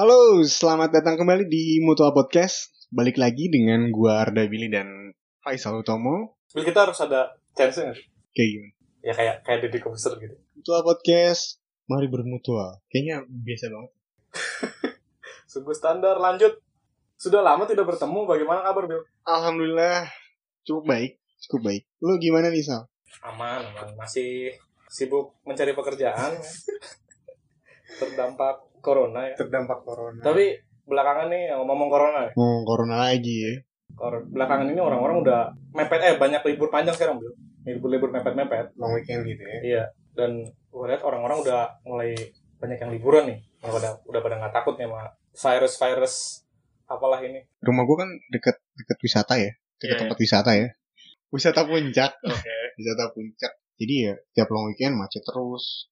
Halo, selamat datang kembali di Mutual Podcast. Balik lagi dengan gua Arda Billy dan Faisal Utomo. Terus kita harus ada chance nggak sih? Kayak gimana? Ya kayak kayak Deddy Kobuser gitu. Mutual Podcast, mari bermutual. Kayaknya biasa banget. Sungguh standar. Lanjut. Sudah lama tidak bertemu. Bagaimana kabar, Bil? Alhamdulillah, cukup baik. Cukup baik. Lu gimana nih, Sal? Aman, aman. Masih sibuk mencari pekerjaan. Terdampak corona ya. Terdampak corona. Tapi belakangan nih ngomong corona ya. Oh, corona lagi ya. Kor- Belakangan ini orang-orang udah mepet eh banyak libur panjang sekarang, Bil. Libur-libur mepet-mepet. Long weekend gitu ya. Iya. Dan gue lihat orang-orang udah mulai banyak yang liburan nih. Yang pada udah pada nggak takut nih sama virus-virus apalah ini. Rumah gua kan deket deket wisata ya. Deket Iya, tempat wisata ya. Wisata puncak. Oke. wisata puncak. Jadi ya tiap long weekend macet terus.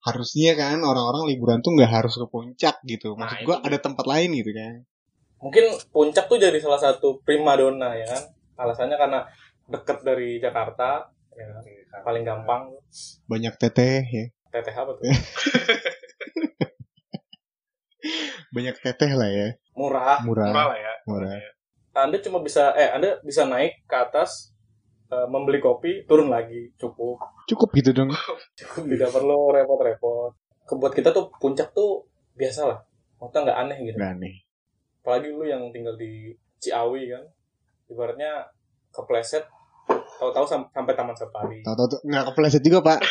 Harusnya kan orang-orang liburan tuh nggak harus ke puncak gitu. Nah, Maksud gua dia. ada tempat lain gitu kan. mungkin puncak tuh jadi salah satu primadona ya kan alasannya karena deket dari Jakarta ya kan? paling gampang Banyak teteh ya. teteh apa tuh Banyak teteh lah ya. murah Murah. lah ya Murah. anda cuma bisa eh anda bisa naik ke atas eh, membeli kopi turun lagi cukup Cukup gitu dong. cukup tidak perlu repot-repot kebuat kita tuh puncak tuh biasa lah maksudnya nggak aneh gitu Gak aneh. apalagi lu yang tinggal di Ciawi kan ibaratnya kepleset tahu-tahu sam- sampai taman safari Tahu-tahu tuh nggak kepleset juga pak.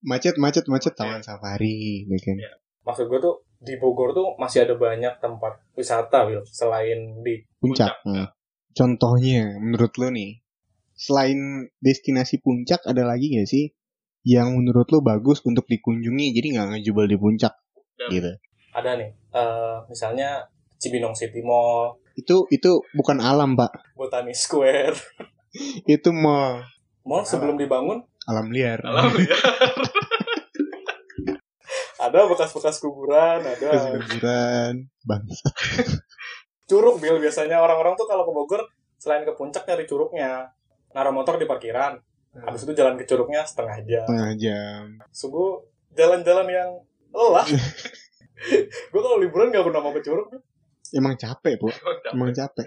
macet macet macet taman safari, ya kan? Iya. maksud gue tuh di Bogor tuh masih ada banyak tempat wisata Will selain di Puncak. Hmm. Contohnya menurut lo nih, selain destinasi puncak ada lagi gak sih yang menurut lo bagus untuk dikunjungi jadi nggak ngejubel di puncak? Dan- gitu? ada nih eh, misalnya Cibinong City Mall. Itu itu bukan alam pak, Botani Square. Itu mall. Mall sebelum dibangun? Alam liar. ada bekas-bekas kuburan ada. Liburan, bangsa. curug Bill biasanya orang-orang tuh kalau ke Bogor selain ke puncak nyari curugnya naruh motor di parkiran habis itu jalan ke curugnya setengah jam Setengah jam. subuh jalan-jalan yang lelah gue kalau liburan gak pernah mau ke curug Emang capek bu, emang capek.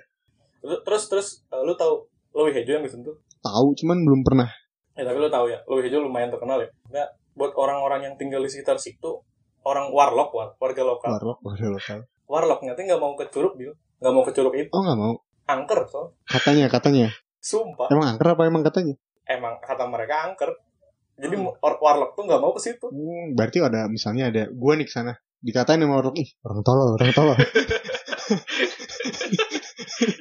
Terus terus, eh, lu tahu Lowi Hejo yang disentuh? Tahu cuman belum pernah. Ya tapi lu tahu ya, Lowi Hejo lumayan terkenal ya. Nah, buat orang-orang yang tinggal di sekitar situ, orang warlock, war, warga lokal. Warlock, warlock lokal. Warlock nyata nggak mau ke curug, Bil. Nggak mau ke curug itu. Oh nggak mau. Angker, so. Katanya katanya. Sumpah. Emang angker apa emang katanya? Emang kata mereka angker. Jadi or- warlock tuh nggak mau ke situ. Hmm, berarti ada misalnya ada gua nih ke sana dikatain sama warlock ih orang tolol orang tolol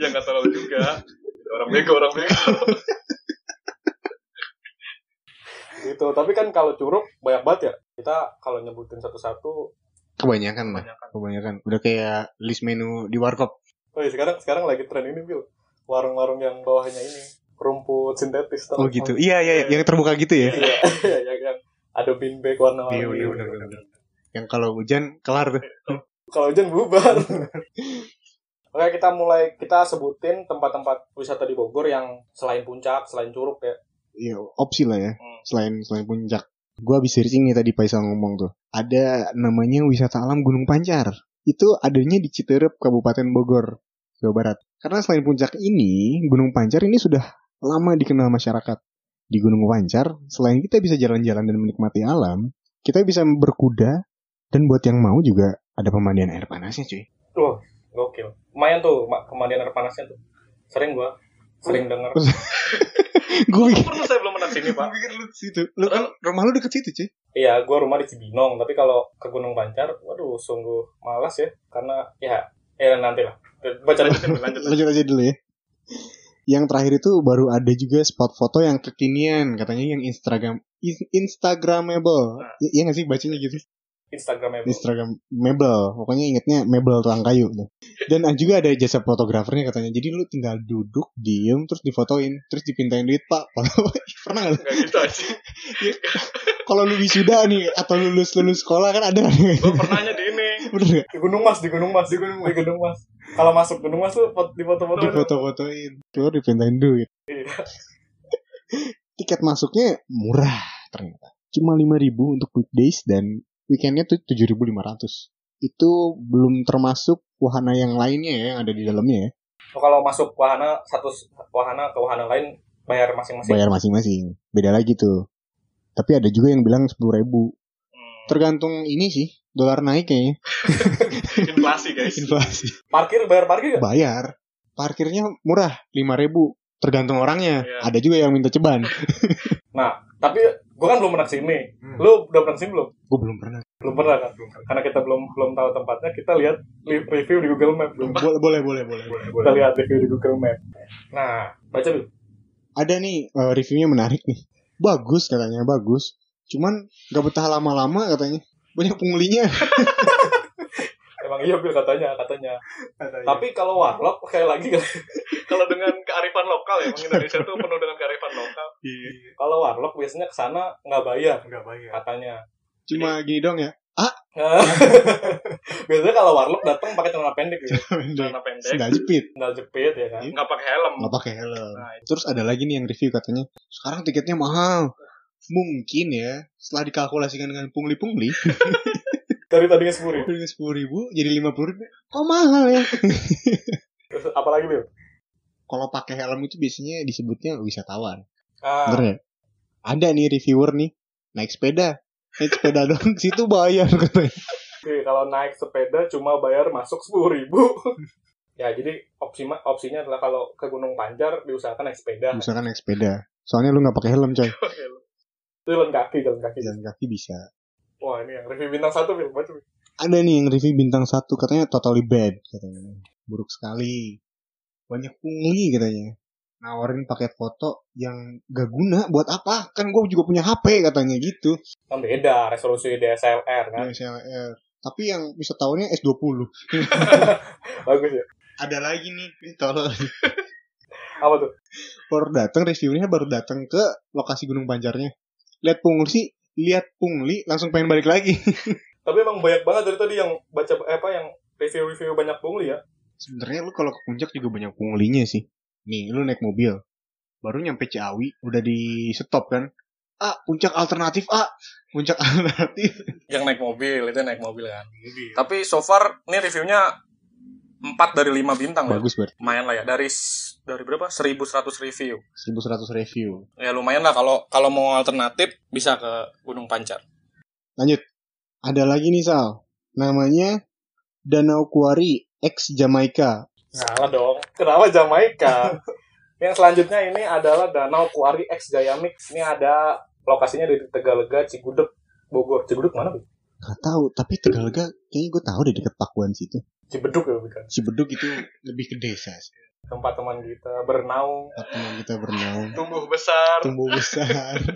ya nggak terlalu juga. Orang bego, orang bego. gitu. Tapi kan kalau curug banyak banget ya. Kita kalau nyebutin satu-satu, kebanyakan lah banyak kebanyakan udah kayak list menu di warkop Oh iya, sekarang sekarang lagi tren ini Bil. Warung-warung yang bawahnya ini rumput sintetis. tau oh gitu iya iya iya. yang terbuka gitu ya Iya, yang, yang ada bag warna-warni. Iya, iya, bener, bener. yang kalau hujan kelar tuh Kalau hujan bubar. Oke, kita mulai kita sebutin tempat-tempat wisata di Bogor yang selain puncak, selain curug ya. iya opsi lah ya Hmm. selain selain puncak gua habis searching nih tadi Faisal ngomong tuh ada namanya wisata alam Gunung Pancar itu adanya di Citerep Kabupaten Bogor Jawa Barat. Karena selain puncak ini Gunung Pancar ini sudah lama dikenal masyarakat. Di Gunung Pancar selain kita bisa jalan-jalan dan menikmati alam kita bisa berkuda dan buat yang mau juga ada pemandian air panasnya cuy. Wah, gokil. Lumayan tuh ma- pemandian air panasnya tuh. Sering gua. Sering denger. gue pikir Pernah saya belum pernah sini, Pak. gue pikir lu di situ. Lu kan rumah lu deket situ cuy. Iya, gua rumah di Cibinong, tapi kalau ke Gunung Pancar, waduh, sungguh malas ya, karena ya, ya nanti lah. Baca lanjut, lanjut. lanjut aja dulu ya. Yang terakhir itu baru ada juga spot foto yang kekinian, katanya yang Instagram Instagramable. Nah. Iya gak sih bacanya gitu? Instagramnya. Instagramable. Pokoknya ingetnya mebel tukang kayu. Dan juga ada jasa fotografernya katanya. Jadi lu tinggal duduk, diem, terus difotoin, terus dipintain duit pak. Pernah gak gitu aja. Kalau lu wisuda nih atau lulus lulus sekolah kan ada kan? Gua pernahnya di ini. Bener gak? Di Gunung Mas, di Gunung Mas, di Gunung Mas. Di Gunung Mas. Kalau masuk Gunung Mas tuh foto- di foto-foto. Di foto-fotoin. Terus dipintain duit. Iya. Tiket masuknya murah ternyata. Cuma 5000 untuk weekdays dan weekendnya tuh 7.500. Itu belum termasuk wahana yang lainnya ya yang ada di dalamnya ya. Oh, kalau masuk wahana satu wahana ke wahana lain bayar masing-masing. Bayar masing-masing. Beda lagi tuh. Tapi ada juga yang bilang 10.000. Hmm. Tergantung ini sih, dolar naik kayaknya. Inflasi guys. Inflasi. Parkir bayar parkir gak? Bayar. Parkirnya murah, 5.000. Tergantung orangnya. Iya. Ada juga yang minta ceban. Nah, tapi gue kan belum pernah ke sini. Hmm. Lu udah pernah ke sini belum? Gue belum pernah. Belum pernah kan? Karena kita belum belum tahu tempatnya, kita lihat li- review di Google Map. Belum. Boleh, boleh, boleh, boleh. Kita lihat review di Google Map. Nah, baca dulu. Ada nih eh, reviewnya menarik nih. Bagus katanya, bagus. Cuman gak betah lama-lama katanya. Banyak pengulinya. Emang iya Bil katanya, katanya. Tapi kalau warlock kayak lagi kan. kalau dengan kearifan lokal ya, emang Indonesia tuh penuh dengan kearifan lokal. Kalau warlock biasanya ke sana nggak bayar Enggak bayar. katanya. Cuma gini dong ya. biasanya kalau warlock datang pakai celana pendek ya. Celana pendek, Sendal jepit. sandal jepit ya kan. Nggak pakai helm. Nggak pakai helm. Nah, Terus ada lagi nih yang review katanya. Sekarang tiketnya mahal. Mungkin ya. Setelah dikalkulasikan dengan pungli-pungli. dari tadinya sepuluh ribu. Sepuluh ribu jadi lima puluh ribu. Kok mahal ya? Terus apalagi Bil? Kalau pakai helm itu biasanya disebutnya wisatawan. Ah, Bener ya? Ada nih reviewer nih. Naik sepeda. Naik sepeda dong. Situ bayar katanya. Oke, kalau naik sepeda cuma bayar masuk sepuluh ribu. ya, jadi opsi opsinya adalah kalau ke Gunung Panjar diusahakan naik sepeda. Misalkan naik sepeda. Soalnya lu nggak pakai helm coy. Itu jalan kaki, jalan kaki. Jalan kaki bisa. Wah, ini yang review bintang satu. Baca, Bil. Ada nih yang review bintang satu katanya totally bad katanya. Buruk sekali. Banyak pungli katanya. Nawarin paket foto yang gak guna buat apa? Kan gue juga punya HP katanya gitu. Kan beda, resolusi DSLR kan. DSLR. Tapi yang bisa tahunya S20. Bagus ya. Ada lagi nih, tolol. Apa tuh? Baru datang reviewnya baru datang ke lokasi Gunung Banjarnya. Lihat pungli sih, lihat pungli langsung pengen balik lagi. Tapi emang banyak banget dari tadi yang baca eh, apa yang review-review banyak pungli ya. Sebenarnya lu kalau ke puncak juga banyak punglinya sih. Nih, lu naik mobil. Baru nyampe Ciawi, udah di stop kan. Ah, puncak alternatif, ah. Puncak alternatif. Yang naik mobil, itu naik mobil kan. Tapi so far ini reviewnya 4 dari 5 bintang. Bagus banget. Lumayan lah ya. Dari dari berapa? 1100 review. 1100 review. Ya lumayan lah kalau kalau mau alternatif bisa ke Gunung Pancar. Lanjut. Ada lagi nih, Sal. Namanya Danau Kuari X Jamaika. Salah dong. Kenapa Jamaika? Yang selanjutnya ini adalah Danau Kuari X Gayamix. Ini ada lokasinya di Tegalega, Cigudeg, Bogor. Cigudeg mana? Gak tahu, tapi Tegalega kayaknya gue tahu deh deket Pakuan situ. Cibeduk ya bukan. Cibeduk itu lebih ke desa sih. Tempat teman kita bernaung, Tempat teman kita bernaung. tumbuh besar. Tumbuh besar.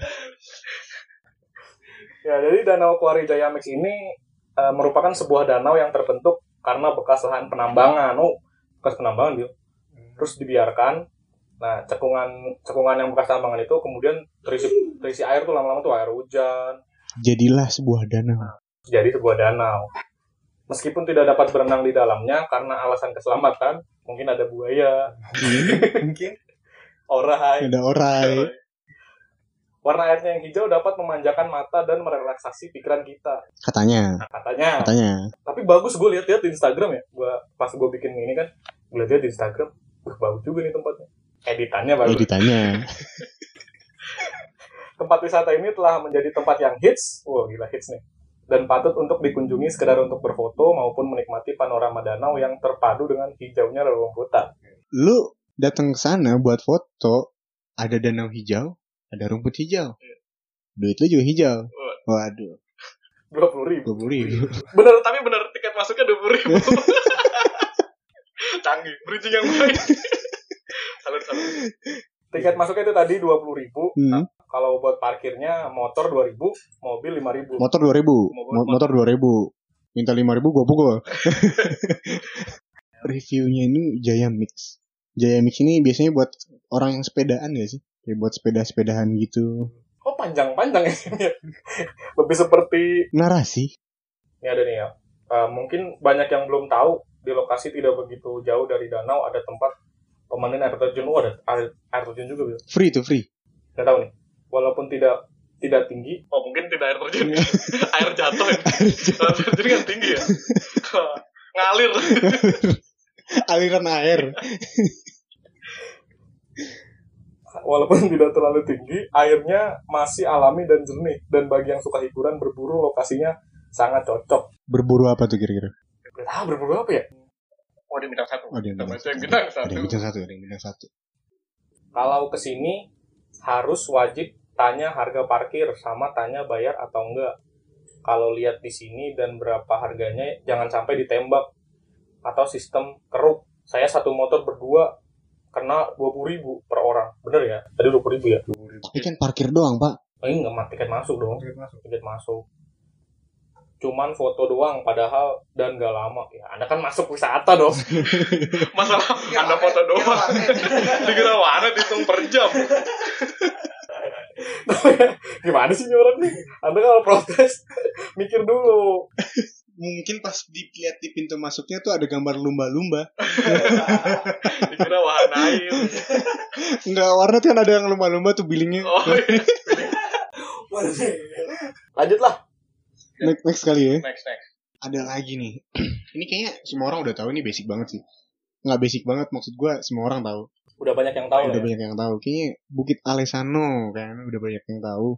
Ya, jadi Danau Kuari Jayamix ini eh, merupakan sebuah danau yang terbentuk karena bekas lahan penambangan. Oh, bekas penambangan dia. Terus dibiarkan. Nah, cekungan cekungan yang bekas tambangan itu kemudian terisi terisi air tuh lama-lama tuh air hujan. Jadilah sebuah danau. Jadi sebuah danau. Meskipun tidak dapat berenang di dalamnya karena alasan keselamatan, mungkin ada buaya, mungkin orai. Ada orai. Warna airnya yang hijau dapat memanjakan mata dan merelaksasi pikiran kita. Katanya. Nah, katanya. Katanya. Tapi bagus gue lihat-lihat di Instagram ya. Gua pas gue bikin ini kan, gue lihat di Instagram, wah bagus juga nih tempatnya. Editannya bagus. Editannya. Tempat wisata ini telah menjadi tempat yang hits, wah gila hits nih. Dan patut untuk dikunjungi sekedar untuk berfoto maupun menikmati panorama danau yang terpadu dengan hijaunya rerumputan. Lu datang ke sana buat foto, ada danau hijau, ada rumput hijau. Duit lu juga hijau. Waduh, Dua puluh ribu. dua puluh ribu. Bener, tapi bener tiket masuknya dua puluh ribu. Canggih, bridging yang baik. salut, salut. Tiket masuknya itu tadi dua puluh ribu. Hmm. Kalau buat parkirnya motor dua ribu, mobil lima ribu. Motor dua ribu, Motor- dua ribu. Minta lima ribu, gua pukul. Reviewnya ini Jaya Mix. Jaya Mix ini biasanya buat orang yang sepedaan gak sih? Kayak buat sepeda-sepedahan gitu. Oh panjang-panjang ya. Lebih seperti Narasi. ini ada nih ya. Eh, mungkin banyak yang belum tahu di lokasi tidak begitu jauh dari danau ada tempat pemandian air terjun. Oh ada air, air terjun juga. Free tuh free. Nggak tahu nih. Walaupun tidak tidak tinggi. Oh mungkin tidak air terjun. Iya. air jatuh. Ya. Air terjun kan tinggi ya. Ngalir. aliran air Walaupun tidak terlalu tinggi, airnya masih alami dan jernih. Dan bagi yang suka hiburan berburu, lokasinya sangat cocok. berburu apa tuh kira-kira Ah, berburu apa ya? Oh, di bintang satu. oh Kita bintang yang bintang satu. yang bintang satu bintang satu Kalau ke sini harus wajib tanya harga parkir sama tanya bayar atau enggak. Kalau lihat di sini dan berapa harganya, jangan sampai ditembak atau sistem keruk. Saya satu motor berdua kena dua ribu per orang. Bener ya? Tadi dua ribu ya? tapi kan parkir doang pak Oh, ini nggak tiket masuk dong. Tiket masuk. Cuman foto doang, padahal dan gak lama. Ya, anda kan masuk wisata dong. Masalah anda foto doang. Dikira mana dihitung per jam. Gimana sih ini orang nih? Anda kalau protes, mikir dulu. mungkin pas dilihat di pintu masuknya tuh ada gambar lumba-lumba Dikira wahana air. Enggak warna kan ada yang lumba-lumba tuh billingnya Oh, iya. Lanjutlah. next, next kali ya Next, next. ada lagi nih ini kayaknya semua orang udah tahu ini basic banget sih nggak basic banget maksud gua semua orang tahu Udah banyak yang tahu udah ya. banyak yang tahu. Kayaknya Bukit Alesano kan? Udah banyak yang tahu.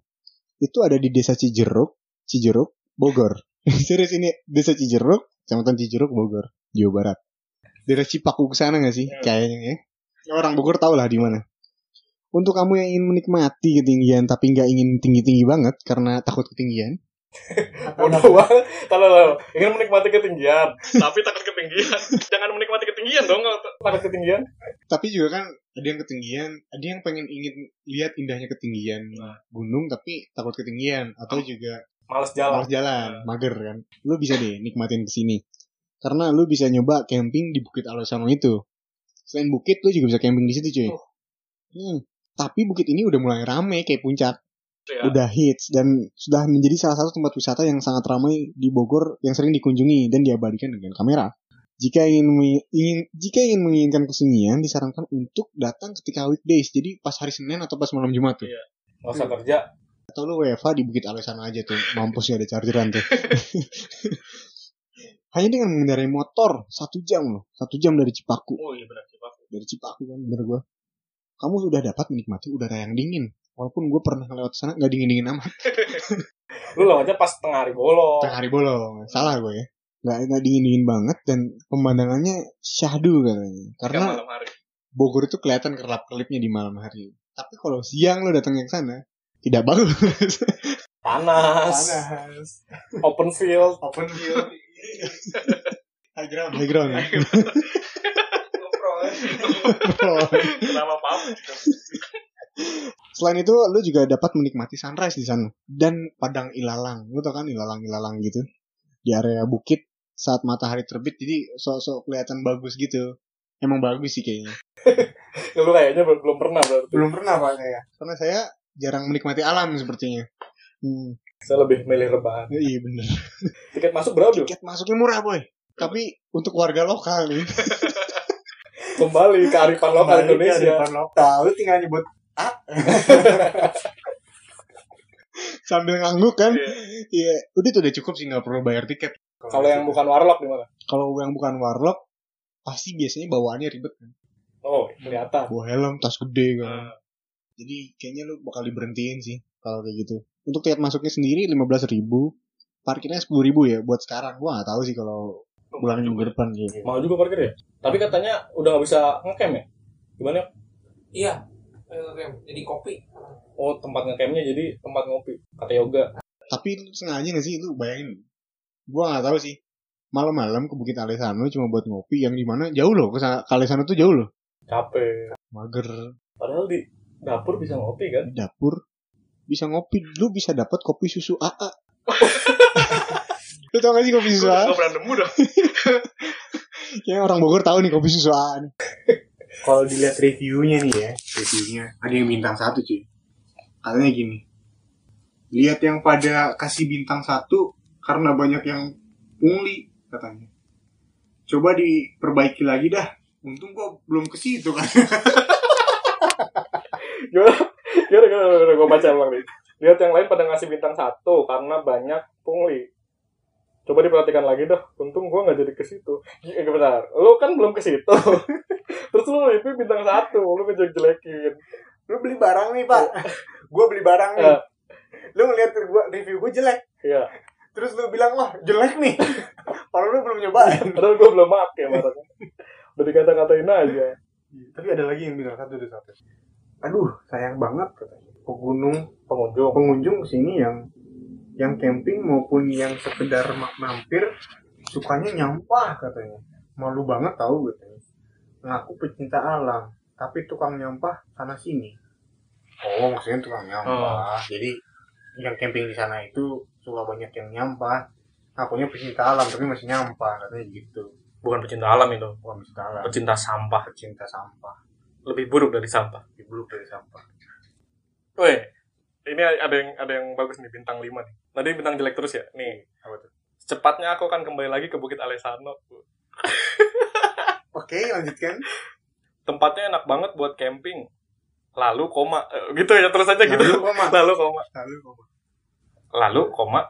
Itu ada di desa Cijeruk Cijeruk Bogor. Serius ini desa Cijeruk kecamatan Cijeruk Bogor Jawa Barat. Daerah Cipaku ke sana nggak sih? Hmm. kayaknya ya. Orang Bogor tahu lah di mana. Untuk kamu yang ingin menikmati ketinggian tapi nggak ingin tinggi-tinggi banget karena takut ketinggian Bodoh banget. Kalau ingin menikmati ketinggian, tapi takut ketinggian. Jangan menikmati ketinggian dong kalau takut ketinggian. tapi juga kan ada yang ketinggian ada yang pengen ingin lihat indahnya ketinggian Nah. gunung tapi takut ketinggian atau juga Males jalan. malas jalan mager kan lu bisa deh nikmatin ke sini karena lu bisa nyoba camping di Bukit Alesano itu selain bukit lu juga bisa camping di situ cuy Oh. Hmm. tapi bukit ini udah mulai rame kayak puncak Ya. udah hits dan sudah menjadi salah satu tempat wisata yang sangat ramai di Bogor yang sering dikunjungi dan diabadikan dengan kamera jika ingin, ingin jika ingin menginginkan kesunyian disarankan untuk datang ketika weekdays jadi pas hari Senin atau pas malam Jumat tuh Iya. Usah kerja. atau lu WFA di Bukit Alesano aja tuh mampus gak ada chargeran tuh hanya dengan mengendarai motor satu jam loh satu jam dari Cipaku Oh iya benar sih Pak. dari Cipaku kan bener gua kamu sudah dapat menikmati udara yang dingin walaupun gue pernah lewat sana nggak dingin dingin amat Lu lewatnya pas tengah hari bolong. tengah hari bolong salah gue ya nggak nggak dingin dingin banget dan pemandangannya syahdu katanya karena malam hari. Bogor itu kelihatan kerlap kelipnya di malam hari tapi kalau siang lo datang ke sana tidak bagus Panas. Open field. open view high ground high ground ya. Kenapa pap? Selain itu, lu juga dapat menikmati sunrise di sana dan padang ilalang. Lu tau kan ilalang-ilalang gitu di area bukit saat matahari terbit, jadi sok-sok kelihatan bagus gitu. Emang bagus sih kayaknya. Lu kayaknya belum, belum pernah berarti. Belum pernah pak saya. Karena saya jarang menikmati alam sepertinya. Hmm, Saya lebih milih rebahan. iya bener. Tiket masuk berapa? Tiket masuknya murah boy. Tapi untuk warga lokal nih. Kembali ke arifan lokal Indonesia. lokal. Lu tinggal nyebut ah. Sambil ngangguk kan. Iya. Iya, udah tuh udah cukup sih nggak perlu bayar tiket. Kalau yang bukan warlock di mana? kalau yang bukan warlock pasti biasanya bawaannya ribet kan. Oh, kelihatan. Bawa helm, tas gede kan. Nah, Jadi kayaknya lu bakal diberhentiin sih kalau kayak gitu. Untuk tiket masuknya sendiri 15.000 ribu, parkirnya 10.000 ribu ya buat sekarang. Gua nggak tahu sih kalau bulan minggu depan gitu. Mahal juga parkir ya? Tapi katanya udah nggak bisa ngecamp ya? Gimana? Iya. Eh, Jadi kopi. Oh, tempat ngecampnya jadi tempat ngopi. Kata yoga. Tapi lu sengaja gak sih lu bayangin? Gua nggak tahu sih. Malam-malam ke Bukit Alesano cuma buat ngopi yang di mana jauh loh ke Alesano tuh jauh loh. Capek. Mager Padahal di dapur bisa ngopi kan? di dapur bisa ngopi lu bisa dapat kopi susu AA lu tau gak sih kopi susu AA Gak pernah nemu dah. Kayaknya orang Bogor tahu nih kopi susu AA nih. Kalau dilihat reviewnya nih ya, reviewnya ada yang bintang satu cuy. Katanya gini, lihat yang pada kasih bintang satu karena banyak yang pungli katanya. Coba diperbaiki lagi dah. Untung gua belum ke situ kan. Gimana? Gimana? Gimana? Gimana? Gue baca emang nih. Lihat yang lain pada ngasih bintang satu karena banyak pungli. Coba diperhatikan lagi dah. Untung gua nggak jadi ke situ. Iya benar. Lu kan belum ke situ. Terus lu review bintang satu, lu ngejelek-jelekin. Lu beli barang nih, Pak. gua beli barang nih. Eh. Lu ngeliat gua review gua jelek. Iya. Terus lu bilang, "Wah, jelek nih." Padahal lu belum nyobain. Padahal gua belum make barangnya. Udah dikata-katain aja. Tapi ada lagi yang bilang satu di satu. Aduh, sayang banget katanya. Ke gunung Pengunjung. pengunjung sini yang yang camping maupun yang sekedar ma- mampir sukanya nyampah katanya. Malu banget tahu katanya. Ngaku pecinta alam, tapi tukang nyampah sana sini. Oh, maksudnya tukang nyampah. Jadi yang camping di sana itu suka banyak yang nyampah. Ngakunya pecinta alam tapi masih nyampah katanya gitu. Bukan pecinta alam itu. Bukan pecinta alam, Pecinta sampah. pecinta sampah. Lebih buruk dari sampah. Lebih buruk dari sampah. Weh, ini ada yang ada yang bagus nih bintang 5 nih. Nanti bintang jelek terus ya. Nih, Apa tuh? cepatnya aku akan kembali lagi ke Bukit Alesano. Oke, lanjutkan. Tempatnya enak banget buat camping. Lalu koma Eh, gitu ya terus aja gitu. Lalu koma. Lalu koma. Lalu koma. Lalu koma.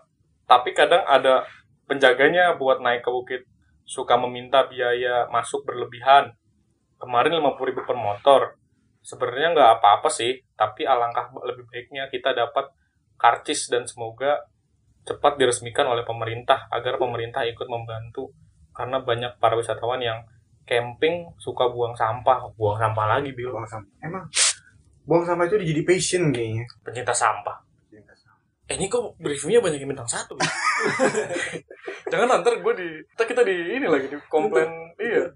Tapi kadang ada penjaganya buat naik ke bukit. Suka meminta biaya masuk berlebihan. Kemarin 50.000 ribu per motor. Sebenarnya nggak apa-apa sih, tapi alangkah lebih baiknya kita dapat karcis dan semoga cepat diresmikan oleh pemerintah agar pemerintah ikut membantu karena banyak para wisatawan yang camping suka buang sampah, buang sampah lagi bil, buang sampah. Emang buang sampah itu jadi passion kayaknya. pencinta sampah. Eh ini kok reviewnya banyak yang bintang satu? Jangan ntar gue di kita kita di ini lagi di komplain iya.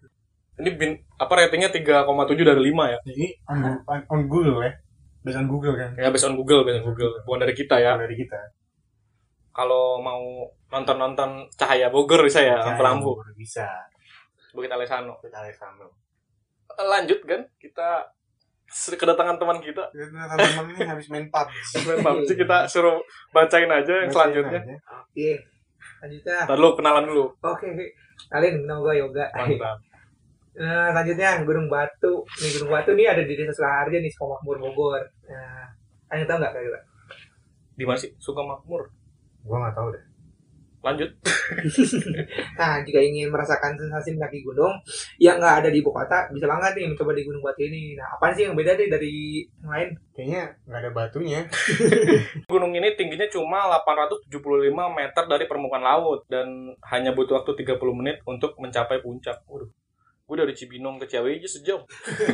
Ini bin, apa ratingnya 3,7 dari 5 ya? Ini on, on, on Google ya. Based on Google kan. Ya based on Google, based on Google. Bukan dari kita ya. Dari kita. Kalau mau nonton-nonton Cahaya Bogor bisa ya, lampu lampu Bisa. Bukit Alesano. Kita Alessandro. Eh, Lanjut kan kita kedatangan teman kita Teman-teman ini habis main PUBG. main PUBG kita suruh bacain aja yang selanjutnya. Oke. Lanjutnya. Ntar lu kenalan dulu. Oke, oke. Kalian nama gue Yoga. Mantap. Nah, selanjutnya Gunung Batu. Nih Gunung Batu nih ada di Desa Sulaharja nih, Sukamakmur Bogor. Nah, kalian tahu nggak kalian? Di mana sih? Suka makmur. Gua nggak tahu deh. Lanjut. Nah, jika ingin merasakan sensasi mendaki gunung yang nggak ada di ibu kota, bisa banget nih mencoba di Gunung Batu ini. Nah, apa sih yang beda deh dari yang lain? Kayaknya nggak ada batunya. Gunung ini tingginya cuma 875 meter dari permukaan laut dan hanya butuh waktu 30 menit untuk mencapai puncak. Waduh. Gue dari Cibinong ke Ciawi aja sejam.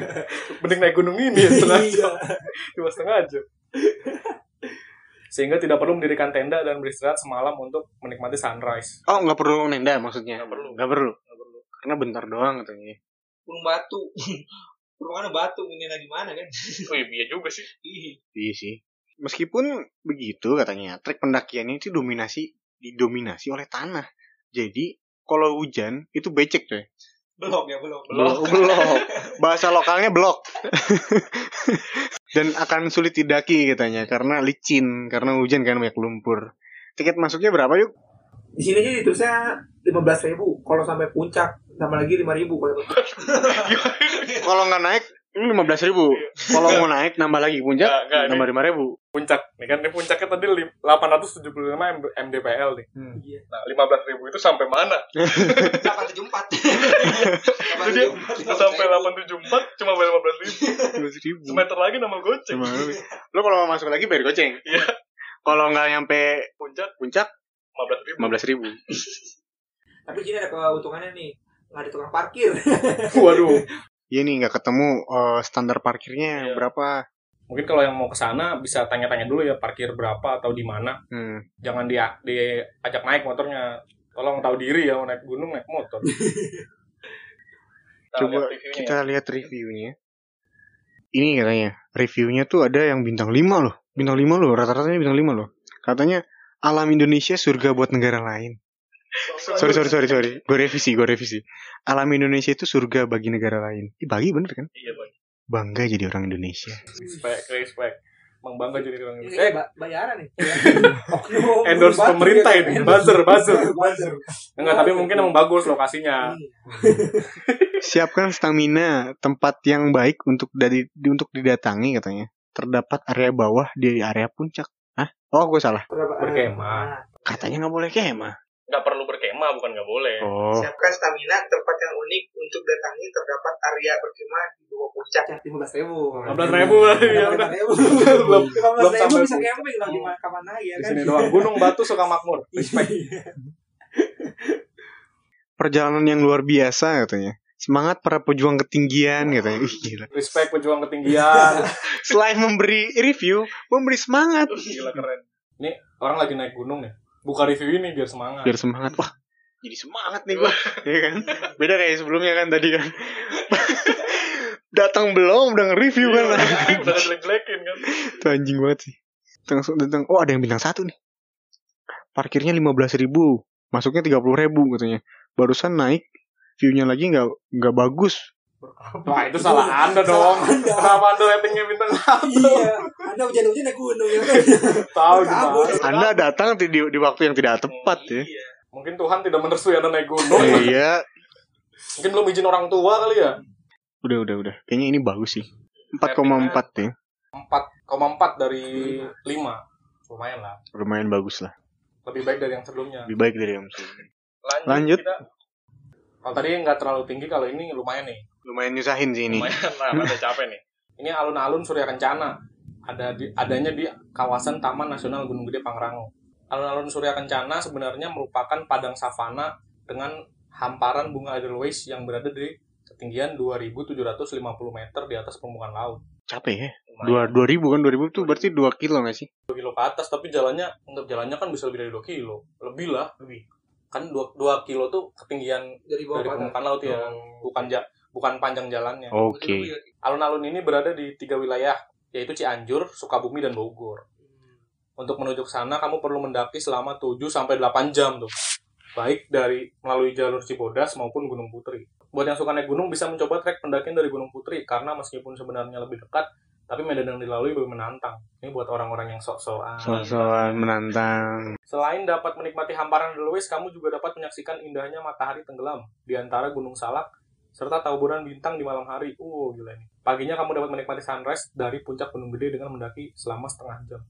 Mending naik gunung ini ya setengah jam. Dua setengah jam. Sehingga tidak perlu mendirikan tenda dan beristirahat semalam untuk menikmati sunrise. Oh, nggak perlu nenda maksudnya. Nggak perlu. Nggak perlu. Nggak perlu. Karena bentar doang katanya. Gunung Batu. Perumahan Batu ini lagi mana kan? Oh iya juga sih. Iya sih. Meskipun begitu katanya, trek pendakian itu dominasi didominasi oleh tanah. Jadi kalau hujan itu becek coy. Belum ya, belum. Blok. blok. Bahasa lokalnya blok. Dan akan sulit didaki katanya karena licin, karena hujan kan banyak lumpur. Tiket masuknya berapa yuk? Di sini sih terusnya lima belas ribu. Kalau sampai puncak tambah lagi lima ribu. Kalau nggak naik ini lima belas ribu. Kalau mau naik nambah lagi puncak nggak, ini- nambah lima ribu. Puncak. Nih kan ini puncaknya tadi lim- 875 M- MDPL nih. Iya. Nah, 15 ribu itu sampai mana? Delapan tujuh empat. Jadi sampai 874 cuma bayar 15 ribu. Lima ribu. Semeter lagi nama goceng. Cuma lo kalau mau masuk lagi bayar goceng. Iya. Kalau nggak nyampe Puncak puncak 15 ribu. lima belas ribu. Tapi sini ada keuntungannya nih. Nggak ada tukang parkir. Waduh. Iya nih nggak ketemu eh, standar parkirnya Iya. berapa. Mungkin kalau yang mau ke sana bisa tanya-tanya dulu ya parkir berapa atau di mana. Hmm. Jangan dia diajak naik motornya. Tolong tahu diri ya mau naik gunung naik motor. Kita Coba lihat kita ya. lihat reviewnya. Ini katanya reviewnya tuh ada yang bintang 5 loh. Bintang 5 loh, rata-ratanya bintang 5 loh. Katanya alam Indonesia surga buat negara lain. Sorry sorry sorry sorry. Gue revisi, gue revisi. Alam Indonesia itu surga bagi negara lain. Ih, bagi bener kan? Iya, Bang. Bangga jadi orang Indonesia. Respect, respect. Emang bangga jadi orang Indonesia. Eh, ba- bayaran nih. endorse pemerintah ya, ini. Buzzer, buzzer. Buzzer. Enggak, tapi mungkin emang bagus lokasinya. Iya. Siapkan stamina tempat yang baik untuk dari untuk didatangi katanya. Terdapat area bawah di area puncak. Oh, gue salah. Berkemah. Katanya nggak boleh kemah. Nggak perlu berkemah, bukan nggak boleh. Oh. Siapkan stamina tempat yang unik untuk datangi terdapat area berkemah di bawah puncak yang lima belas ribu. 15.000 lah, ya udah. ribu. Belum- Lima belum belas ribu sampai bisa puncak. camping lah di mana kapan lagi ya Di kan? sini doang. Gunung Batu suka makmur. Respect. Perjalanan yang luar biasa katanya. Semangat para pejuang ketinggian katanya. Ih, gila. Respect pejuang ketinggian. Selain memberi review, memberi semangat. Gila keren. Ini orang lagi naik gunung ya. Buka review ini biar semangat. Biar semangat. Wah, jadi semangat nih gua. Iya kan? Beda kayak sebelumnya kan tadi kan. Datang belum udah nge-review kan. Iya, Udah jelek-jelekin kan. Itu anjing banget sih. Langsung datang. Oh, ada yang bintang satu nih. Parkirnya 15.000 ribu. Masuknya 30 ribu katanya. Barusan naik. View-nya lagi nggak nggak bagus. Wah itu salah anda dong. Salah Anda. Kenapa anda ratingnya bintang satu? Iya, Anda hujan-hujan naik gunung ya kan? Tahu gimana? Anda datang di, di waktu yang tidak tepat ya. Iya. Mungkin Tuhan tidak merestui anda naik gunung. Iya, Mungkin belum izin orang tua kali ya. udah udah udah. Kayaknya ini bagus sih. 4,4 ya. 4,4 dari 5 Lumayan lah. Lumayan bagus lah. Lebih baik dari yang sebelumnya. Lebih baik dari yang sebelumnya. Lanjut. Lanjut. kita. Kalau tadi nggak terlalu tinggi, kalau ini lumayan nih. Lumayan nyusahin sih ini. Lumayan lah, ada capek nih. Ini alun-alun Surya Kencana. Ada di, adanya di kawasan Taman Nasional Gunung Gede Pangrango. Alun-alun Surya Kencana sebenarnya merupakan padang savana dengan hamparan bunga edelweiss yang berada di ketinggian 2.750 meter di atas permukaan laut. Capek ya. Lumayan. Dua, 2000 kan 2000 tuh berarti 2 kilo gak sih? 2 kilo ke atas tapi jalannya untuk jalannya kan bisa lebih dari 2 kilo lebih lah lebih kan 2, 2 kilo tuh ketinggian Dari bawah dari permukaan laut ya. Bukan ja, bukan panjang jalannya. Oke. alun-alun ini berada di tiga wilayah yaitu Cianjur, Sukabumi dan Bogor. Untuk menuju ke sana kamu perlu mendaki selama 7 sampai 8 jam tuh. Baik dari melalui jalur Cibodas maupun Gunung Putri. Buat yang suka naik gunung bisa mencoba trek pendakian dari Gunung Putri. Karena meskipun sebenarnya lebih dekat tapi medan yang dilalui lebih menantang ini buat orang-orang yang sok-sokan Soal-soal menantang. Selain dapat menikmati hamparan Edelweiss, kamu juga dapat menyaksikan indahnya matahari tenggelam di antara Gunung Salak serta taburan bintang di malam hari. Uh, gila ini. Paginya kamu dapat menikmati sunrise dari puncak Gunung Gede dengan mendaki selama setengah jam.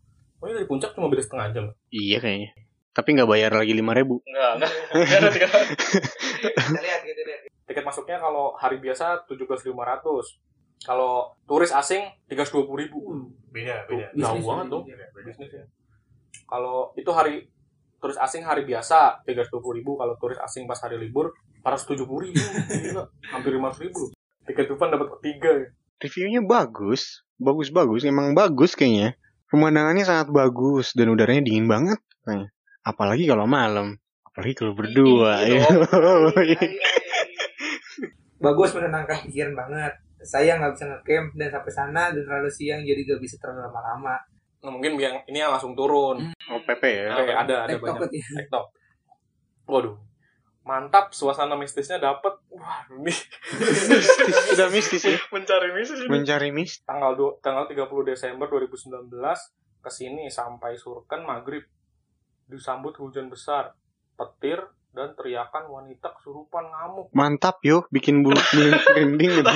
Oh, ini dari puncak cuma beda setengah jam. Iya kayaknya. Tapi nggak bayar lagi 5000 Enggak, enggak. Enggak ada tiga. Kita lihat, kita lihat. Tiket masuknya kalau hari biasa 17.500. Kalau turis asing 320.000 ribu. Beda, beda. Bisnis Jauh banget dong. beda. bisnis ya. Kalau itu hari turis asing hari biasa 320.000 ribu, kalau turis asing pas hari libur 470.000 ribu, Gila, hampir 500 ribu. Tiket depan dapat tiga. ya. Reviewnya bagus. Bagus-bagus. Emang bagus kayaknya. Pemandangannya sangat bagus. Dan udaranya dingin banget. Apalagi kalau malam. Apalagi kalau berdua. Iya ya. Bagus menenangkan pikiran banget. Saya nggak bisa ngecamp dan sampai sana dan terlalu siang jadi gak bisa terlalu lama-lama. Nah, mungkin yang ini yang langsung turun. oh PP ya. Oke, ada ada Laptop banyak. ya. Tiktok. Waduh. Mantap, suasana mistisnya dapet. Wah, ini Mistis. Sudah mistis ya. mencari mistis ini. Mencari mistis. tanggal du- tanggal 30 Desember 2019 ke sini sampai Surken maghrib disambut hujan besar, petir dan teriakan wanita kesurupan ngamuk. Mantap yo. Bikin bulu bulu merinding gitu.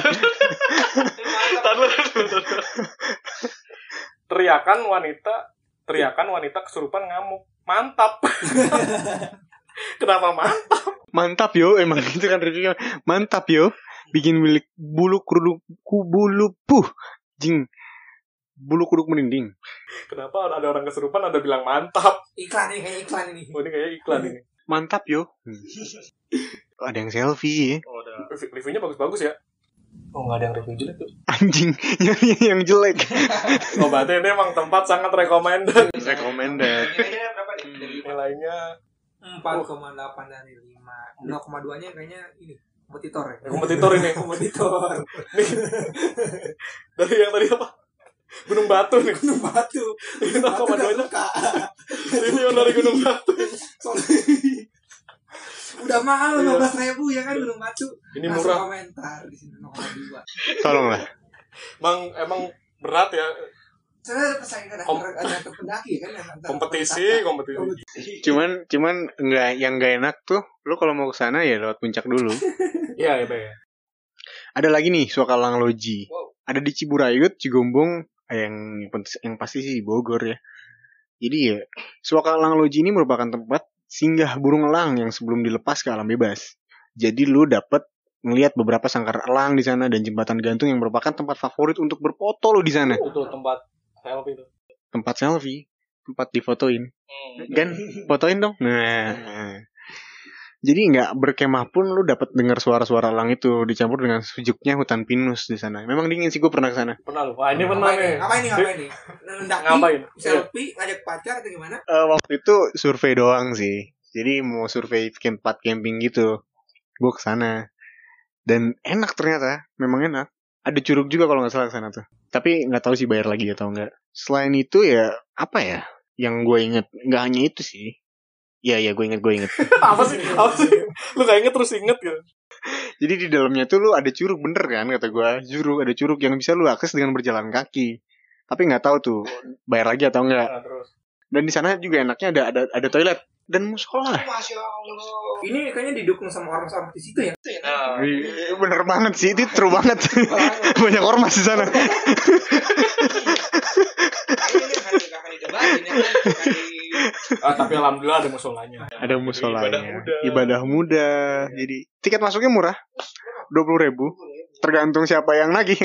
teriakan wanita teriakan wanita kesurupan ngamuk. Mantap. Kenapa mantap? Mantap yo. Emang itu kan reviewnya. Mantap yo. Bikin milik bulu kuduk ku bulu puh. Jing. Bulu kuduk merinding. Kenapa ada orang kesurupan ada bilang mantap? Iklan ini kayak iklan ini. Oh, ini kayaknya iklan ini. Mantap yo. Hmm. Ada yang selfie ya. Oh, ada. Rev- Reviewnya bagus-bagus ya. Oh, nggak ada yang review jelek tuh. Anjing. Nyari yang jelek. Oh, berarti ini emang tempat sangat recommended. Recommended. Nilainya berapa nih? Dari Nilainya 4,8 dari 5. 0,2 nya kayaknya ini kompetitor ya. kompetitor ini. kompetitor. Dari yang tadi apa? Gunung Batu nih. Gunung Batu. Ini Batu gak duanya. suka. Ini yang dari Gunung Batu. Soalnya- Udah mahal Iya. 15 ribu ya kan Gunung Batu. Ini Langsung murah. komentar di sini 0,2. Tolonglah. Emang emang berat ya Soalnya persaingan Kom- pendaki kan antara kompetisi, kompetisi. Cuman cuman enggak yang enggak enak tuh lu kalau mau ke sana ya lewat puncak dulu. Iya, ya, ya. Ada lagi nih Suakalang Loji. Wow. Ada di Ciburayut, Cigombong, yang yang pasti sih Bogor ya. Jadi ya, Suaka Elang Loji ini merupakan tempat singgah burung elang yang sebelum dilepas ke alam bebas. Jadi lu dapet ngelihat beberapa sangkar elang di sana dan jembatan gantung yang merupakan tempat favorit untuk berfoto lu di sana. itu tempat selfie itu Tempat selfie, tempat difotoin. hmm. Kan fotoin dong. Nah. Jadi nggak berkemah pun lu dapat dengar suara-suara elang itu dicampur dengan sejuknya hutan pinus di sana. Memang dingin sih gue pernah ke sana. pernah lu wah ini pernah ngapain nih ngapain nih ngapain nih ngapain Iya. selfie ngajak pacar atau gimana Eh, waktu itu survei doang sih. Jadi mau survei tempat camping gitu. Gue ke sana. Dan enak ternyata, memang enak. Ada curug juga kalau nggak salah ke sana tuh. Tapi nggak tahu sih bayar lagi atau enggak. Selain itu ya apa ya? Yang gue inget nggak hanya itu sih. Iya iya gue inget gue inget. apa sih apa sih lu gak inget terus inget gitu Jadi di dalamnya tuh lu ada curug bener kan kata gue. Curug ada curug yang bisa lu akses dengan berjalan kaki. Tapi nggak tahu tuh bayar lagi atau enggak. nah, terus Dan di sana juga enaknya ada ada ada toilet dan musola. masya allah ini kayaknya didukung sama orang-orang di situ ya nah, Iya, Bener banget sih, itu true banget. Banyak ormas di sana. Kayaknya ini akan akan didebatin ya kan Akan di- ah, tapi alhamdulillah ada musolanya Ada musolanya. Ibadah muda. Ibadah muda. Jadi tiket masuknya murah. Dua puluh ribu. Tergantung siapa yang nagih.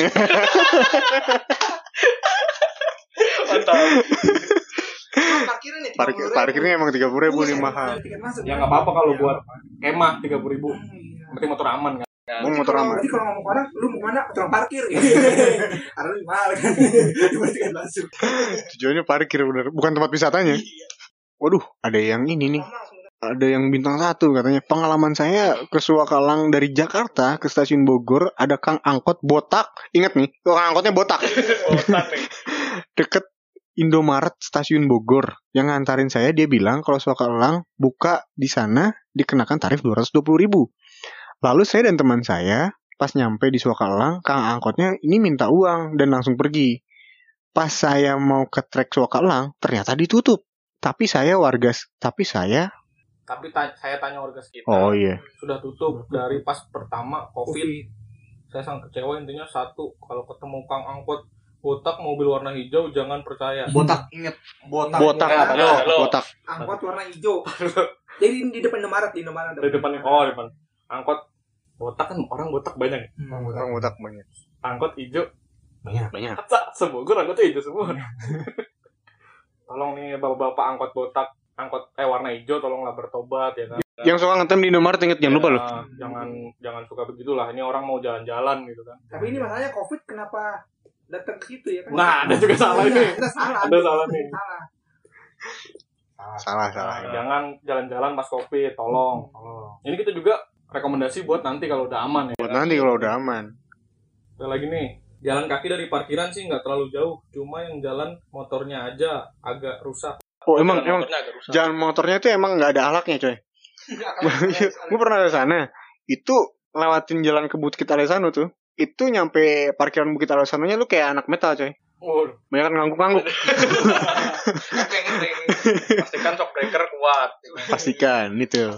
mantap parkiran ya Parkir, parkirnya emang tiga puluh ribu nih mahal. tiket masuk ya nggak apa-apa kalau buat kemah tiga puluh ribu iya. penting motor aman kan Mau motor aman. Jadi kalau ngomong ke orang, lu mau ke mana? Ke tukang parkir. Karena lebih mahal kan. Dibanding tiket masuk. Tujuannya parkir bener, bukan tempat wisatanya. Waduh, ada yang ini nih. Ada yang bintang satu katanya. Pengalaman saya ke Suakalang dari Jakarta ke stasiun Bogor ada kang angkot botak. Ingat nih, kang angkotnya botak. botak nih deket Indomaret stasiun Bogor. Yang ngantarin saya dia bilang kalau Suakalang buka di sana dikenakan tarif 220 ribu. Lalu saya dan teman saya pas nyampe di Suakalang, kang angkotnya ini minta uang dan langsung pergi. Pas saya mau ke trek Suakalang, ternyata ditutup. Tapi saya warga, tapi saya, tapi ta- saya tanya warga sekitar oh iya, sudah tutup dari pas pertama covid saya sangat kecewa intinya satu kalau ketemu kang angkot botak mobil warna hijau jangan percaya Botak, inget. Botak. botak, Ya, Yo, halo. botak. Angkot warna hijau. Jadi di depan Indomaret, di Indomaret. dari depan oh depan angkot botak kan orang botak banyak ya? Hmm, Orang botak banyak. angkot hijau Banyak, banyak. Masa sebogor angkotnya hijau semua tolong nih bapak-bapak angkot botak angkot eh warna hijau tolonglah bertobat ya kan Yang suka ngetem di Indomaret inget jangan lupa Ya, loh. jangan jangan suka begitulah ini orang mau jalan-jalan gitu kan Tapi ini masalahnya COVID kenapa datang ke situ ya kan? nah ada juga salah ini Ada salah. Ada salah nih. Salah. Salah, salah. Nah, jangan jalan-jalan pas covid tolong tolong ini kita juga rekomendasi buat nanti kalau udah aman ya Buat nanti kalau udah aman. Ada lagi nih jalan kaki dari parkiran sih nggak terlalu jauh cuma yang jalan motornya aja agak rusak Oh emang Jalan emang rusak. jalan motornya itu emang nggak ada alaknya coy. gue pernah ke sana. Itu lewatin jalan ke Bukit Alesano tuh. Itu nyampe parkiran Bukit Alesanonya lu kayak anak metal coy. Waduh. Banyak kan ngangguk-ngangguk. pastikan shock breaker kuat Pastikan itu.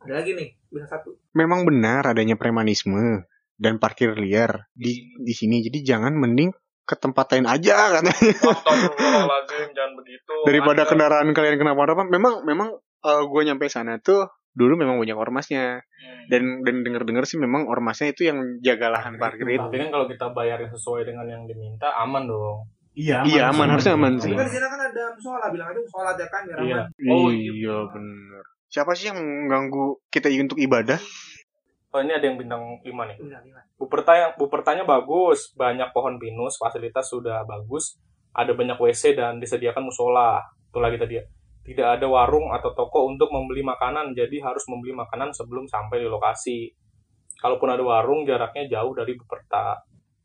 Ada lagi nih, bisa satu. Memang benar adanya premanisme dan parkir liar di di sini. Jadi jangan mending ke tempat lain aja katanya. Astagfirullahaladzim jangan begitu Daripada Anda- kendaraan kalian kenapa-napa. Memang memang gue nyampe sana tuh dulu memang banyak ormasnya Hmm. dan dan denger-dengar sih memang ormasnya itu yang jaga lahan parkir itu. tapi kan kalau kita bayarnya sesuai dengan yang diminta aman dong Iya, Iya aman harusnya aman Tapi sih. kan di sana kan ada musola, bilang aja musola ya kan biar Iya. aman. Oh, iya iya. bener. Siapa sih yang mengganggu kita untuk ibadah? Oh ini ada yang bintang 5 nih Bilang, bilang. Bupertanya, Bupertanya bagus, banyak pohon pinus, fasilitas sudah bagus, ada banyak WC dan disediakan musola. Itu lagi tadi ya. Tidak ada warung atau toko untuk membeli makanan, jadi harus membeli makanan sebelum sampai di lokasi. Kalaupun ada warung, jaraknya jauh dari Buperta.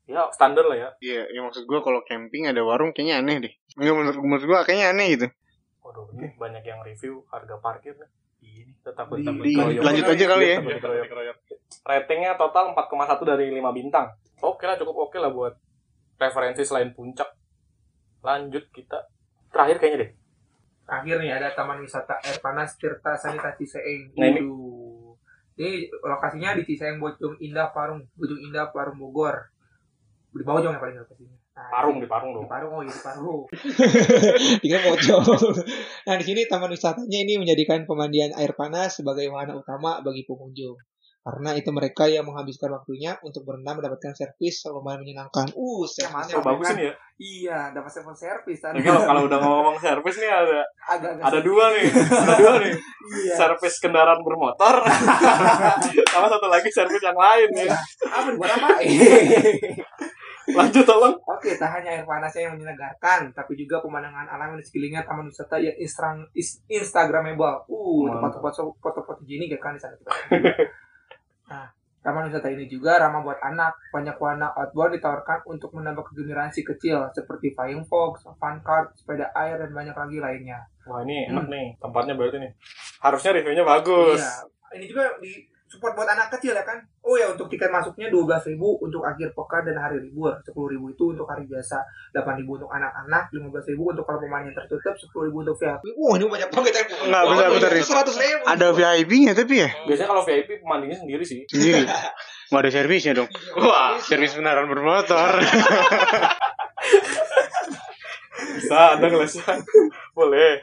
Ya, standar lah ya. Iya, ya maksud gua kalau camping ada warung kayaknya aneh deh. Enggak menurut, menurut gua kayaknya aneh gitu. Waduh, ini banyak yang review harga parkir nih. Ini tetap Di- tetap di- dikeroyok. lanjut aja kali ya. Tetap dikeroyok. Ratingnya total 4,1 dari 5 bintang. Oke lah, cukup oke lah buat referensi selain puncak. Lanjut kita. Terakhir kayaknya deh. Akhir nih ada Taman Wisata Air Panas Tirta Sanita Ciseeng. Nah, ini- Waduh. Ini lokasinya di Ciseeng Bojong Indah Parung, Bojong Indah Parung Bogor. di bawah yang paling dekat sini nah, Parung di Parung di dong. Parung oh iya di Parung Dikira pocong. Nah, di sini taman wisatanya ini menjadikan pemandian air panas sebagai wahana utama bagi pengunjung. Karena itu mereka yang menghabiskan waktunya untuk berenang mendapatkan servis yang lumayan menyenangkan. Uh, servisnya Oh, bagus ini ya. iya dapat server servis Tapi kalau kalau udah ngomong servis nih ada agak ada dua nih, ada dua nih. iya Servis kendaraan bermotor sama satu lagi servis yang lain ya. apa buat apa Lanjut tolong. Oke, tak hanya air panasnya yang menyegarkan, tapi juga pemandangan alam di sekelilingnya taman wisata yang instra, is- instagramable. Uh, tempat-tempat foto-foto gini kan di sana. nah, taman wisata ini juga ramah buat anak. Banyak warna outboard ditawarkan untuk menambah kegembiraan si kecil, seperti flying fox, fun cart, sepeda air, dan banyak lagi lainnya. Wah ini enak nih tempatnya berarti nih. Harusnya reviewnya bagus. Iya. Ini juga di support buat anak kecil ya kan. Oh ya untuk tiket masuknya 12.000 untuk akhir pekan dan hari libur. 10.000 itu untuk hari biasa. 8.000 untuk anak-anak, 15.000 untuk kalau pemain yang tertutup, 10.000 untuk VIP. Wah, ini banyak banget ya. Enggak, bentar, bentar. Seratus ribu. Ada VIP-nya tapi ya Biasanya kalau VIP pemandinya sendiri sih. sendiri. Nggak ada servisnya dong. Wah, Servis kendaraan bermotor. bisa ada ngelesnya. Boleh.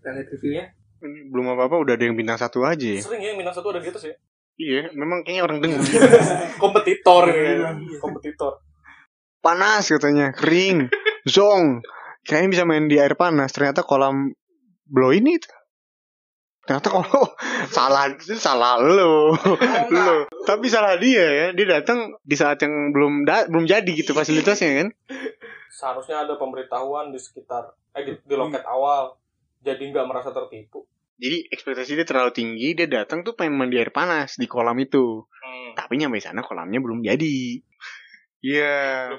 Kita lihat reviewnya. Belum apa-apa udah ada yang bintang satu aja ya. Sering ya bintang satu ada gitu sih. Iya, memang kayaknya orang dengar. Kompetitor Iya. ya. Kompetitor. Panas katanya, kering, zong. Kayaknya bisa main di air panas. Ternyata kolam blow ini itu. Ternyata kalau salah itu salah lo, lo. Tapi salah dia ya. Dia datang di saat yang belum da- belum jadi gitu fasilitasnya kan. Seharusnya ada pemberitahuan di sekitar eh di, di loket awal. Jadi nggak merasa tertipu. Jadi ekspektasi dia terlalu tinggi. Dia datang tuh pengen mandi air panas di kolam itu. Tapi nyampe sana kolamnya belum jadi. Iya.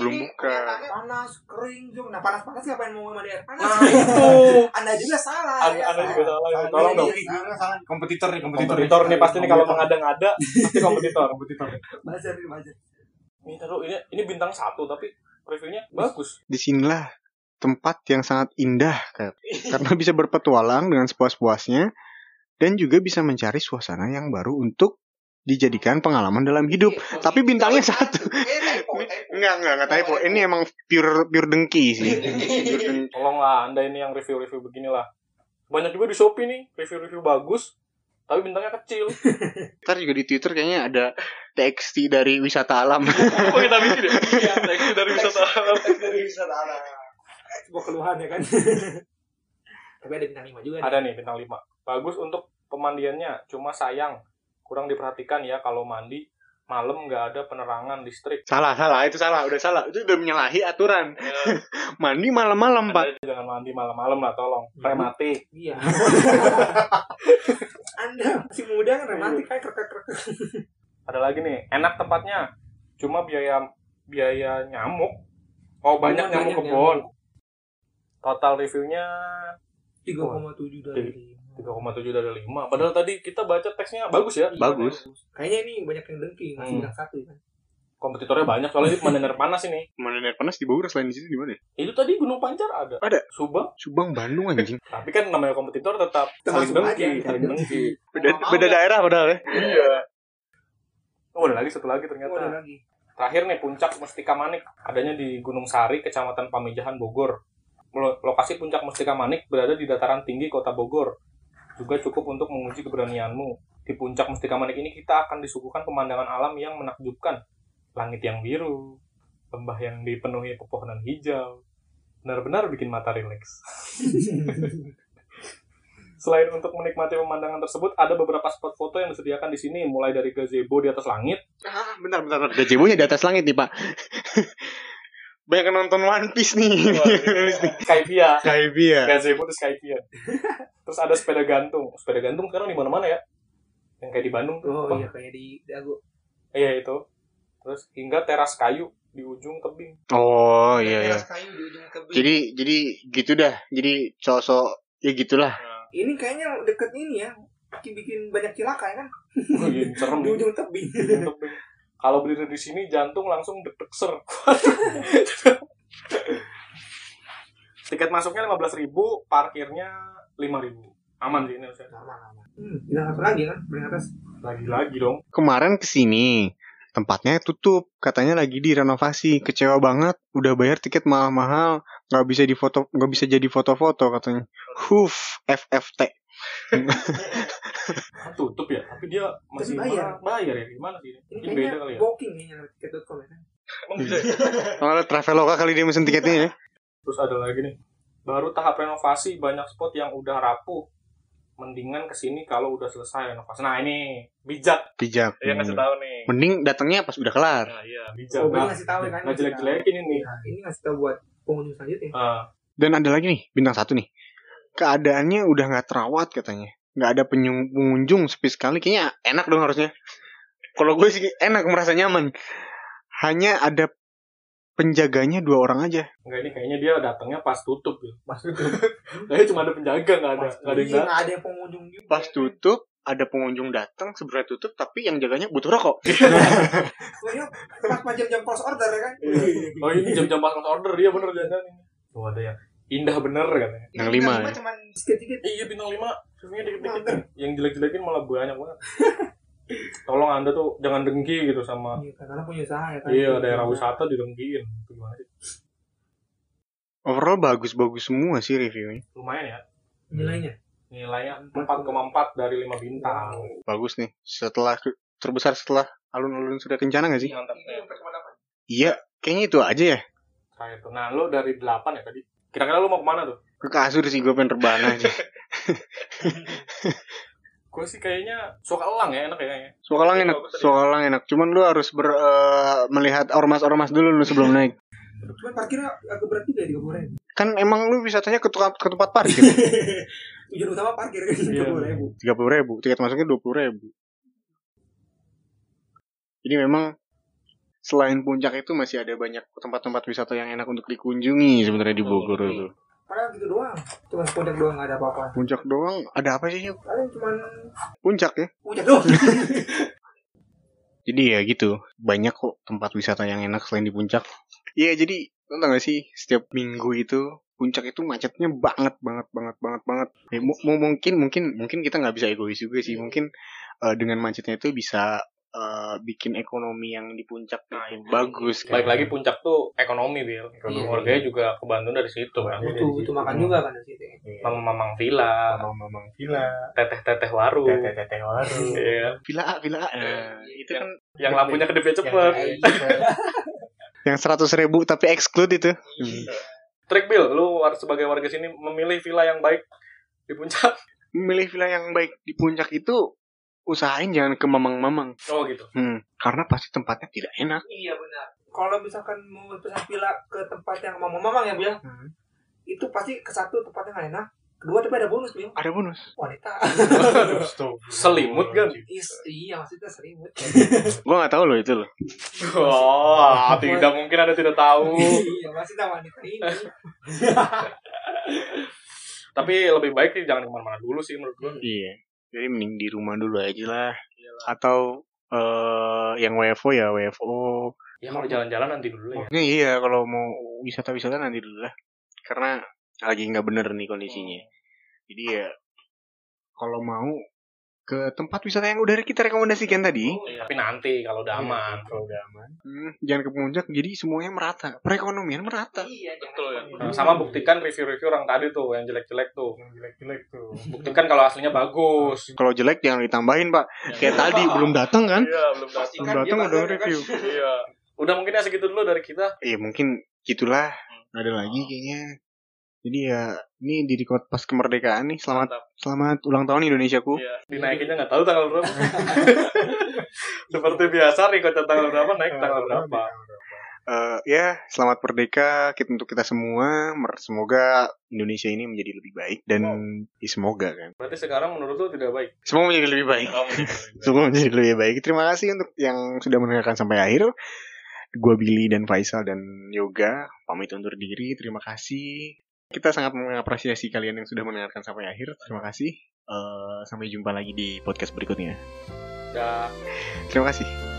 Belum Ini buka. kenyataannya Panas, kering, Jom. Nah, panas-panas ngapain mau mandi air panas? Nah itu. Anda juga salah. Anda, ya, anda salah. juga salah. ya. Tolong dong. kompetitor nih kompetitor Kompetitor nih pasti nih kalau mengada-ngada pasti kompetitor. kompetitor Buzzer nih, buzzer. Ini taruh ini ini bintang satu tapi reviewnya bagus. Di sinilah tempat yang sangat indah Kak. karena bisa berpetualang dengan sepuas-puasnya dan juga bisa mencari suasana yang baru untuk dijadikan pengalaman dalam hidup. Tapi bintangnya satu. Eh, typo. Enggak, enggak, enggak typo. Ini emang pure pure dengki sih. Pure dengki. Tolonglah anda ini yang review-review beginilah. Banyak juga di Shopee nih review-review bagus tapi bintangnya kecil. Ntar juga di Twitter kayaknya ada TXT dari wisata alam. Oh kita bikin ya? Iya, teks dari wisata alam. Dari wisata alam. Sebuah keluhan ya kan. Tapi ada bintang 5 juga nih. Ada nih bintang 5. Bagus untuk pemandiannya, cuma sayang kurang diperhatikan ya kalau mandi malam nggak ada penerangan listrik. salah, salah, itu salah, udah salah. Itu udah menyalahi aturan. Mandi malam-malam, Pak. Jangan mandi malam-malam lah tolong. Rematik. Iya. Anda masih muda kan romantis kayak krek krek Ada lagi nih, enak tempatnya. Cuma biaya biaya nyamuk. Oh, banyak Banyak nyamuk nyamuk. kebon. Total reviewnya 3,7 dari 3,7 dari 5. Padahal tadi kita baca teksnya bagus ya. Bagus. Kayaknya ini banyak yang dengki, masih Hmm. bilang satu kan. Kompetitornya banyak soalnya ini pemandian air panas ini. Mana air panas di Bogor selain di situ di mana? ya? Itu tadi Gunung Pancar ada. Ada. Subang. Subang, Bandung anjing. Tapi kan namanya kompetitor tetap saling dengki, saling dengki. Beda, beda daerah padahal ya. Iya. Oh, ada lagi satu lagi ternyata. Oh, ada lagi. Terakhir nih puncak Mustika Manik adanya di Gunung Sari, Kecamatan Pamijahan, Bogor. Lo- Lokasi puncak Mustika Manik berada di dataran tinggi Kota Bogor. Juga cukup untuk menguji keberanianmu. Di puncak Mustika Manik ini kita akan disuguhkan pemandangan alam yang menakjubkan. Langit yang biru, lembah yang dipenuhi pepohonan hijau. Benar-benar bikin mata rileks. Selain untuk menikmati pemandangan tersebut, ada beberapa spot foto yang disediakan di sini, mulai dari gazebo di atas langit, Ah, bentar, bentar, bentar. Gazebo-nya di atas langit nih, Pak. Banyak yang nonton One Piece nih. Skypia, Skypia. gazebo itu Skypia. Terus ada sepeda gantung. Sepeda gantung sekarang di mana-mana ya. Yang kayak di Bandung tuh. Oh Wah, iya kayak di Dago. Iya itu. Terus hingga teras kayu di ujung tebing. Oh, iya, iya. Teras kayu di ujung tebing. Jadi, jadi gitu dah. Jadi sosok ya gitulah. ini kayaknya deket ini ya. Bikin bikin banyak cilaka ya kan Oh, iya, serem di ujung tebing. Ujung tebing. Kalau berdiri di sini jantung langsung deg-deg ser. Tiket masuknya 15.000, parkirnya 5.000. Aman sih ini harusnya. Lama lama. Hmm, bilang satu lagi kan paling atas. Lagi-lagi dong. Kemarin ke sini tempatnya tutup katanya lagi direnovasi kecewa banget udah bayar tiket mahal-mahal nggak bisa difoto nggak bisa jadi foto-foto katanya. Huf FFT tutup ya tapi dia masih bayar. marah. bayar ya? Gimana sih? Ini ini beda kali ya. booking kayaknya tiket.com ya. Emang bisa ya? Kalau Traveloka kali dia mesen tiketnya ya. Terus ada lagi nih. Baru tahap renovasi banyak spot yang udah rapuh. Mendingan ke sini kalau udah selesai renovasi. Nah ini bijak. Bijak. Ya ngasih tahu nih. Mending datangnya pas udah kelar. Nah, iya bijak. Oh, nah, ngasih tahu ya kan. nggak jelek-jelekin ini. Nah, ini ngasih tahu buat pengunjung selanjutnya. Ah, dan ada lagi nih bintang satu nih. Keadaannya udah nggak terawat katanya. Nggak ada pengunjung sepi sekali. Kayaknya enak dong harusnya. Kalau gue sih enak merasa nyaman. Hanya ada penjaganya dua orang aja. Enggak ini kayaknya dia datangnya pas tutup ya. Pas tutup. Kayaknya cuma ada penjaga nggak ada nggak ada Iya, ada yang pengunjung juga. pas tutup ada pengunjung datang sebenarnya tutup tapi yang jaganya butuh rokok Pokoknya pas pas jam-jam close order ya kan. Oh ini jam-jam pas order dia bener jangan ini. Tuh ada yang indah bener katanya. Yang lima ya? Cuman sedikit-sedikit. Iya bintang 5 Reviewnya dikit-dikit Yang jelek-jelekin malah banyak banget Tolong anda tuh jangan dengki gitu sama Iya, kan, karena punya usaha ya kan. Iya daerah wisata didengkiin Itu gimana sih? overall bagus-bagus semua sih reviewnya Lumayan ya Nilainya. Nilainya 4,4 dari 5 bintang bagus nih setelah terbesar setelah alun-alun sudah kencana gak sih Mantap ya. iya kayaknya itu aja ya Terakhir tuh Nah lu dari 8 ya tadi Kira-kira lu mau ke mana tuh? ke kasur sih gue pengen rebahan aja Gue sih kayaknya suka elang ya enak ya kayaknya Sokalang enak, Bagus tadi. Sokalang enak. Cuman lu harus ber, eh, melihat ormas-ormas dulu lu sebelum naik. Cuman parkirnya agak berat juga tiga puluh ribu. Kan emang lu wisatanya ke, tukang- ke tempat parkir. Tujuan utama parkir kan Iya. tiga puluh ribu. Tiga puluh ribu, tiket masuknya dua puluh ribu. Jadi memang selain puncak itu masih ada banyak tempat-tempat wisata yang enak untuk dikunjungi sebenarnya di Bogor itu. Padahal gitu doang. Cuma puncak doang nggak ada apa-apa. Puncak doang ada apa sih? Paling cuman Puncak ya. puncak doang. Jadi ya gitu, banyak kok tempat wisata yang enak selain di puncak. Iya, jadi lo tau gak sih setiap minggu itu puncak itu macetnya banget banget banget banget banget. Ya, mu- mu- mungkin mungkin mungkin kita nggak bisa egois juga sih. Mungkin eh, dengan macetnya itu bisa eh, bikin ekonomi yang di puncak Nah, itu ini- bagus. Baik lagi puncak tuh ekonomi Bil. Ekonomi Iya. warganya juga kebantu dari situ kan. Butuh butuh makan juga kan di situ. Mamang-mamang villa. Mamang villa, Teteh-teteh warung. Teteh warung, Iya. Villa A, villa A. Nah, itu kan Yang lampunya kedipnya cepet yang seratus ribu tapi exclude itu. Trik Bil, lu sebagai warga sini memilih villa yang baik di puncak Memilih villa yang baik di puncak itu usahain jangan ke mamang-mamang. Oh gitu Hmm, karena pasti tempatnya tidak enak. Iya benar. Kalau misalkan mau pesan villa ke tempat yang mamang-mamang ya bilang, Hmm. itu pasti ke satu tempatnya nggak enak. Kedua tapi ada bonus bil. Ada bonus. Wanita. Selimut kan Is, iya maksudnya selimut. Gua nggak tahu loh itu loh. Oh tidak mungkin ada tidak tahu iya maksudnya wanita ini. Tapi lebih baik sih jangan ke mana-mana dulu sih menurut gua Iya. Jadi mending di rumah dulu aja lah. Atau eh yang WFO ya WFO. Ya kalau jalan-jalan nanti dulu ya iya kalau mau wisata-wisata nanti dulu lah. Karena lagi nggak bener nih kondisinya. Jadi ya kalau mau ke tempat wisata yang udah kita rekomendasikan tadi, Tapi nanti kalau udah aman kalau udah aman, hmm, jangan ke puncak. Jadi semuanya merata, perekonomian merata. Iya Betul ya. Nah, sama buktikan review-review orang tadi tuh yang jelek-jelek tuh. Yang jelek-jelek tuh. Buktikan kalau aslinya bagus. Kalau jelek jangan ditambahin pak. Kayak tadi belum datang kan? Iya, belum datang. Belum datang udah kan? review. Iya. Udah mungkin ya segitu dulu dari kita. Iya mungkin gitulah. Nggak ada lagi kayaknya. Jadi ya ini di record pas kemerdekaan nih. Selamat Mantap. selamat ulang tahun Indonesiaku. Iya, dinaikinnya nggak tahu tanggal berapa. Seperti biasa, record tanggal berapa naik tanggal berapa. Eh, ya selamat merdeka kita untuk kita semua. Mer- Semoga Indonesia ini menjadi lebih baik dan ya, semoga kan. Berarti sekarang menurut lu tidak baik. Semoga menjadi lebih baik. Semoga menjadi lebih baik. Terima kasih untuk yang sudah mendengarkan sampai akhir. Gua Billy dan Faisal dan Yoga pamit undur diri. Terima kasih. Kita sangat mengapresiasi kalian yang sudah mendengarkan sampai akhir. Terima kasih. Eh, sampai jumpa lagi di podcast berikutnya. Dah. Terima kasih.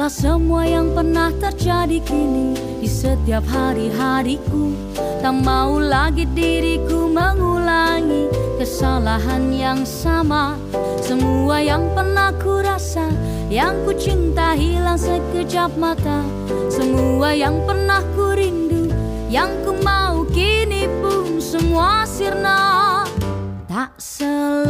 Setelah semua yang pernah terjadi kini Di setiap hari-hariku. Tak mau lagi diriku mengulangi Kesalahan yang sama. Semua yang pernah ku rasa Yang ku cinta hilang sekejap mata. Semua yang pernah ku rindu Yang ku mau kini pun semua sirna. Tak selalu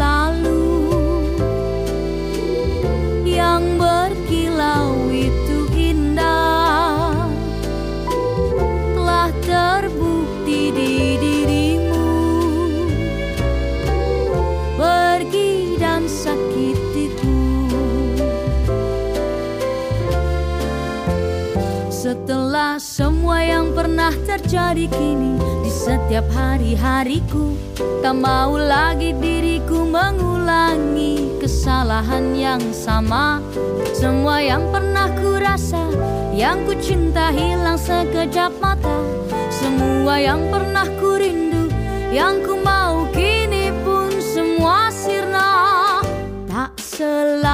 semua yang pernah terjadi kini. Di setiap hari-hariku Tak mau lagi diriku mengulangi kesalahan yang sama. Semua yang pernah ku rasa Yang ku cinta hilang sekejap mata. Semua yang pernah ku rindu Yang ku mau kini pun semua sirna. Tak selalu